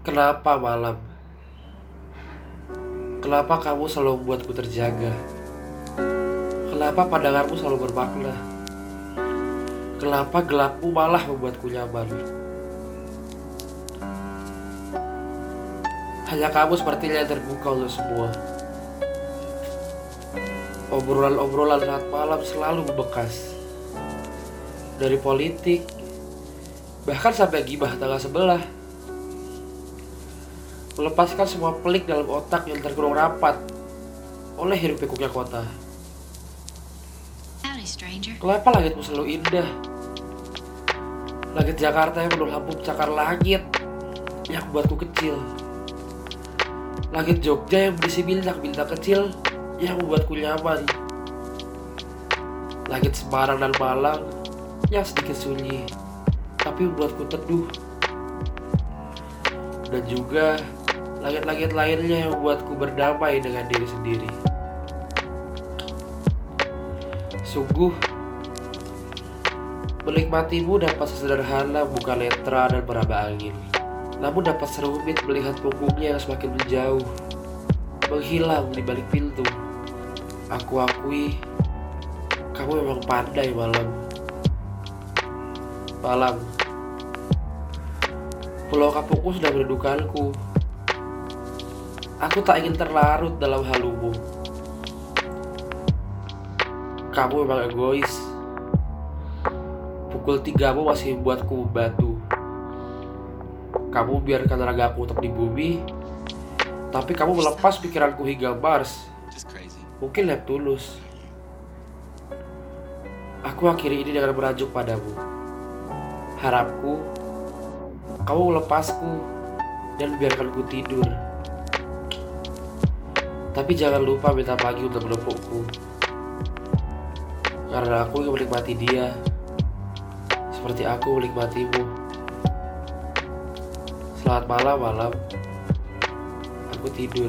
Kenapa malam? Kenapa kamu selalu membuatku terjaga? Kenapa pandanganmu selalu bermakna? Kenapa gelapmu malah membuatku nyaman? Hanya kamu sepertinya terbuka untuk semua. Obrolan-obrolan saat malam selalu membekas. Dari politik, bahkan sampai gibah tangga sebelah. Melepaskan semua pelik dalam otak yang terkurung rapat oleh hiruk pikuknya kota. Kenapa langitmu selalu indah? Langit Jakarta yang penuh lampu cakar langit yang membuatku kecil. Langit Jogja yang berisi bintang-bintang kecil yang membuatku nyaman. Langit Semarang dan Malang yang sedikit sunyi tapi membuatku teduh. Dan juga langit-langit lainnya yang membuatku berdamai dengan diri sendiri. Sungguh, menikmatimu dapat sesederhana buka letra dan meraba angin. Namun dapat serumit melihat punggungnya yang semakin menjauh, menghilang di balik pintu. Aku akui, kamu memang pandai malam. Malam, pulau kapukku sudah merindukanku. Aku tak ingin terlarut dalam halumu. Kamu memang egois. Pukul tigamu masih membuatku batu. Kamu biarkan ragaku untuk di bumi, tapi kamu melepas pikiranku hingga Mars. Mungkin Neptunus. Aku akhiri ini dengan merajuk padamu. Harapku, kamu melepasku dan biarkanku tidur. Tapi jangan lupa minta pagi untuk menepukku. Karena aku ingin menikmati dia. Seperti aku menikmatimu. Selamat malam malam. Aku tidur